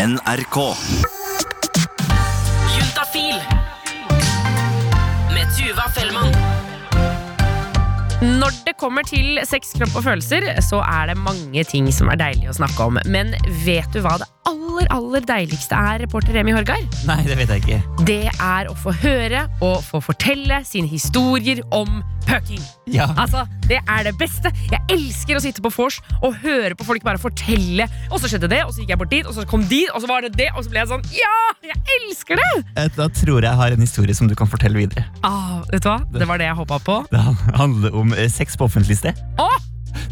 NRK. Juntafil med Tuva Fellmann. Når det kommer til sex, kropp og følelser, så er det mange ting som er deilig å snakke om. Men vet du hva det aller, aller deiligste er, reporter Remi Horgard? Nei, det vet jeg ikke. Det er å få høre og få fortelle sine historier om pøking. Ja. Altså, Det er det beste. Jeg elsker å sitte på vors og høre på folk bare fortelle. Og så skjedde det, og så gikk jeg bort dit, og så kom dit, og så var det det, og så ble jeg sånn Ja! Jeg elsker det! Eh, Da tror jeg jeg har en historie som du kan fortelle videre. Ah, vet du hva? Det var det jeg håpa på. Det handler om eh, sex på offentlig sted. Åh!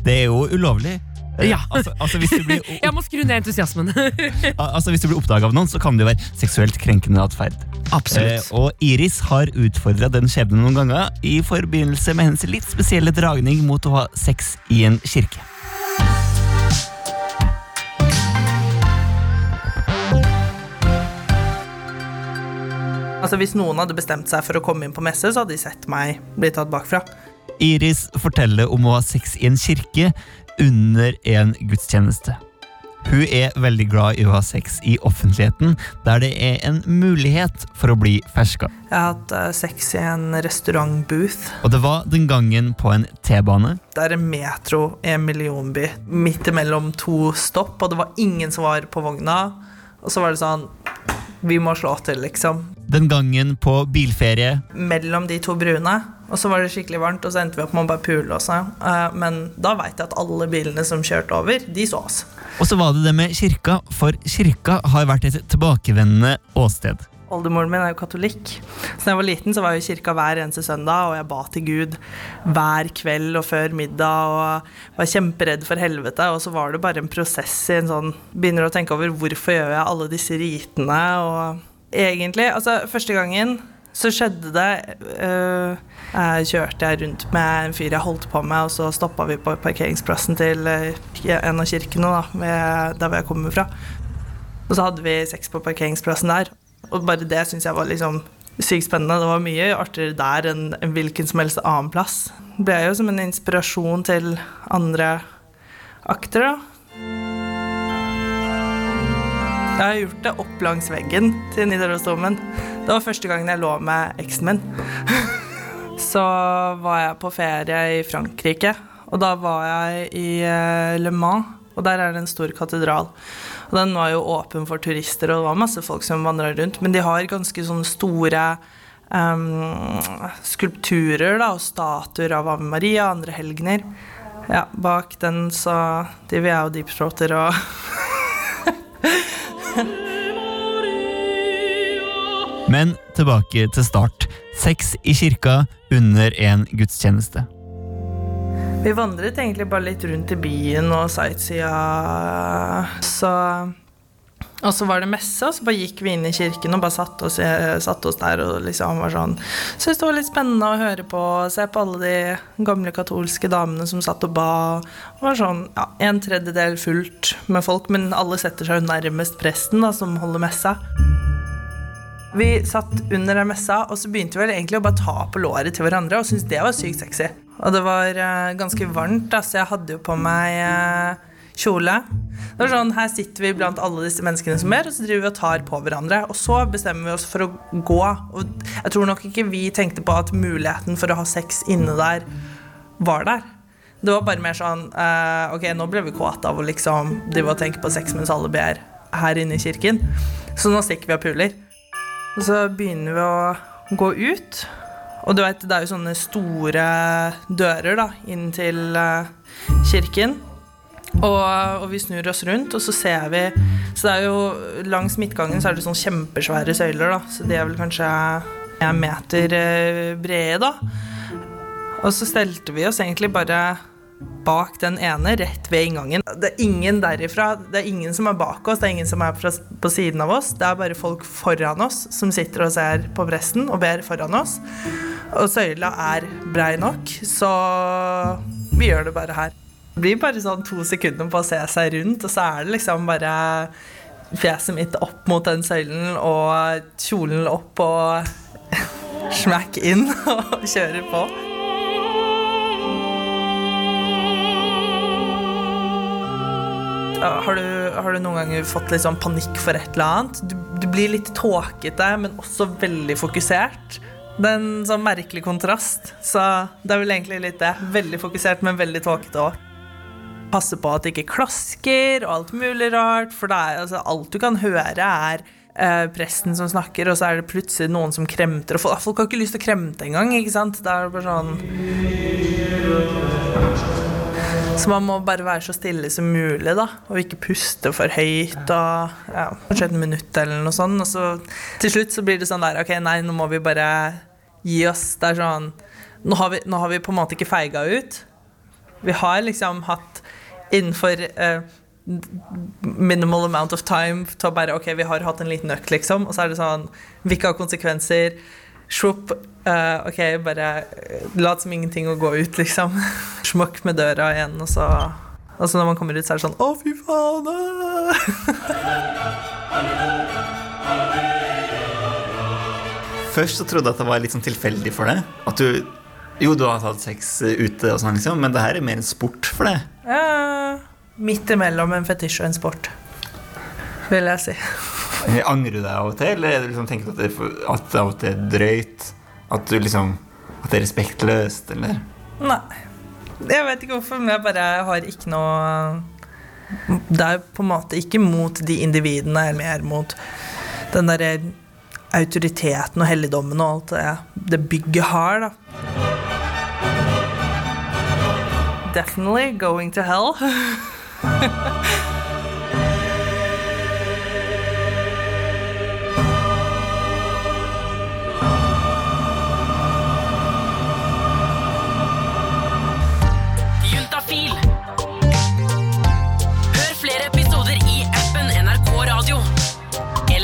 Det er jo ulovlig. Eh, Ja. Altså, altså, hvis du blir, Jeg må skru ned entusiasmen. altså, hvis du blir oppdaga av noen, så kan det jo være seksuelt krenkende atferd. Eh, og Iris har utfordra den skjebnen noen ganger i forbindelse med hennes litt spesielle dragning mot å ha sex i en kirke. Altså Hvis noen hadde bestemt seg for å komme inn på messe, så hadde de sett meg bli tatt bakfra. Iris forteller om å ha sex i en kirke under en gudstjeneste. Hun er veldig glad i å ha sex i offentligheten, der det er en mulighet for å bli ferska. Jeg har hatt eh, sex i en restaurantbooth. Og det var den gangen på en T-bane. Det er en metro i en millionby midt imellom to stopp, og det var ingen som var på vogna. Og så var det sånn Vi må slå til, liksom. Den gangen på bilferie. Mellom de to bruene. Og så var det skikkelig varmt, og så endte vi opp med å bare pule oss. Eh, Men da veit jeg at alle bilene som kjørte over, de så oss. Og så var det det med kirka, for kirka har vært et tilbakevendende åsted. Oldemoren min er jo katolikk. Så da jeg var liten, så var jeg i kirka hver eneste søndag, og jeg ba til Gud hver kveld og før middag og var kjemperedd for helvete. Og så var det bare en prosess i en sånn Begynner å tenke over hvorfor gjør jeg alle disse ritene, og egentlig Altså, første gangen så skjedde det jeg Kjørte jeg rundt med en fyr jeg holdt på med, og så stoppa vi på parkeringsplassen til øh, en av kirkene da, der hvor jeg kommer fra. Og så hadde vi sex på parkeringsplassen der. Og bare det syns jeg var liksom sykt spennende. Det var mye artigere der enn hvilken som helst annen plass. Det ble jo som en inspirasjon til andre akter, da. Jeg har gjort det opp langs veggen til Nidarosdomen. Det var første gangen jeg lå med eksen min. Så var jeg på ferie i Frankrike, og da var jeg i eh, Le Mans. Og der er det en stor katedral. Og den var jo åpen for turister, og det var masse folk som vandra rundt. Men de har ganske sånne store um, skulpturer da, og statuer av Ave Maria og andre helgener. Ja, bak den så driver jeg og deepthroater og Men tilbake til start. Sex i kirka under en gudstjeneste. Vi vandret egentlig bare litt rundt i byen og sightseea. Så Og så var det messe, og så bare gikk vi inn i kirken og bare satte oss, satt oss der og liksom var sånn Syntes det var litt spennende å høre på, og se på alle de gamle katolske damene som satt og ba. Det var sånn ja, en tredjedel fullt med folk, men alle setter seg jo nærmest presten, da, som holder messa. Vi satt under den messa, og så begynte vi vel egentlig å bare ta på låret til hverandre og syntes det var sykt sexy. Og det var uh, ganske varmt, da, så jeg hadde jo på meg uh, kjole. Det var sånn, Her sitter vi blant alle disse menneskene som er, og så driver vi og tar på hverandre. Og så bestemmer vi oss for å gå. Og jeg tror nok ikke vi tenkte på at muligheten for å ha sex inne der var der. Det var bare mer sånn uh, Ok, nå ble vi kåte av å liksom drive og tenke på sex mens alle ber her inne i kirken. Så nå stikker vi og puler. Og så begynner vi å gå ut. Og du vet, det er jo sånne store dører da, inn til eh, kirken. Og, og vi snur oss rundt, og så ser vi Så det er jo langs midtgangen så er det sånne kjempesvære søyler, da. Så de er vel kanskje en meter eh, brede, da. Og så stelte vi oss egentlig bare bak den ene, rett ved inngangen. Det er ingen derifra, det er ingen som er bak oss, det er ingen som er på siden av oss. Det er bare folk foran oss som sitter og ser på presten og ber foran oss. Og søyla er brei nok, så vi gjør det bare her. Det blir bare sånn to sekunder på å se seg rundt, og så er det liksom bare fjeset mitt opp mot den søylen og kjolen opp og smack inn og kjører på. Har du, har du noen ganger fått litt sånn panikk for et eller annet? Du, du blir litt tåkete, men også veldig fokusert. Det er en sånn merkelig kontrast. Så det er vel egentlig litt det. Veldig fokusert, men veldig tåkete òg. Passe på at det ikke klasker og alt mulig rart, for er, altså, alt du kan høre, er eh, presten som snakker, og så er det plutselig noen som kremter. Og folk, folk har ikke lyst til å kremte engang, ikke sant? Det er bare sånn så man må bare være så stille som mulig, da. Og ikke puste for høyt. Og ja, kanskje et minutt eller noe sånt. Og så til slutt så blir det sånn der Ok, nei, nå må vi bare gi oss. Det er sånn Nå har vi, nå har vi på en måte ikke feiga ut. Vi har liksom hatt innenfor eh, minimal amount of time til å bare Ok, vi har hatt en liten økt, liksom. Og så er det sånn Hvilke har konsekvenser? Svopp. Uh, ok, bare eh, lat som ingenting og gå ut, liksom. Smokk med døra igjen, og så Altså når man kommer ut, så er det sånn Å, fy faen! ah!» Først så trodde jeg at det var litt sånn tilfeldig for deg. At du Jo, du har hatt sex ute, og sånn liksom, men det her er mer en sport for deg. Ja, midt imellom en fetisj og en sport, vil jeg si. Angrer du deg av og til, eller er det liksom, tenker du at det, at det av og til er drøyt? At du liksom At det er respektløst, eller? Nei. Jeg vet ikke hvorfor, men jeg bare har ikke noe Det er på en måte ikke mot de individene, eller mer mot den derre autoriteten og helligdommen og alt det, det bygget har, da. Definitely going to hell.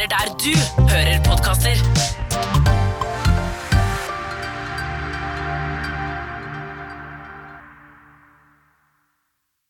Eller der du hører podkaster.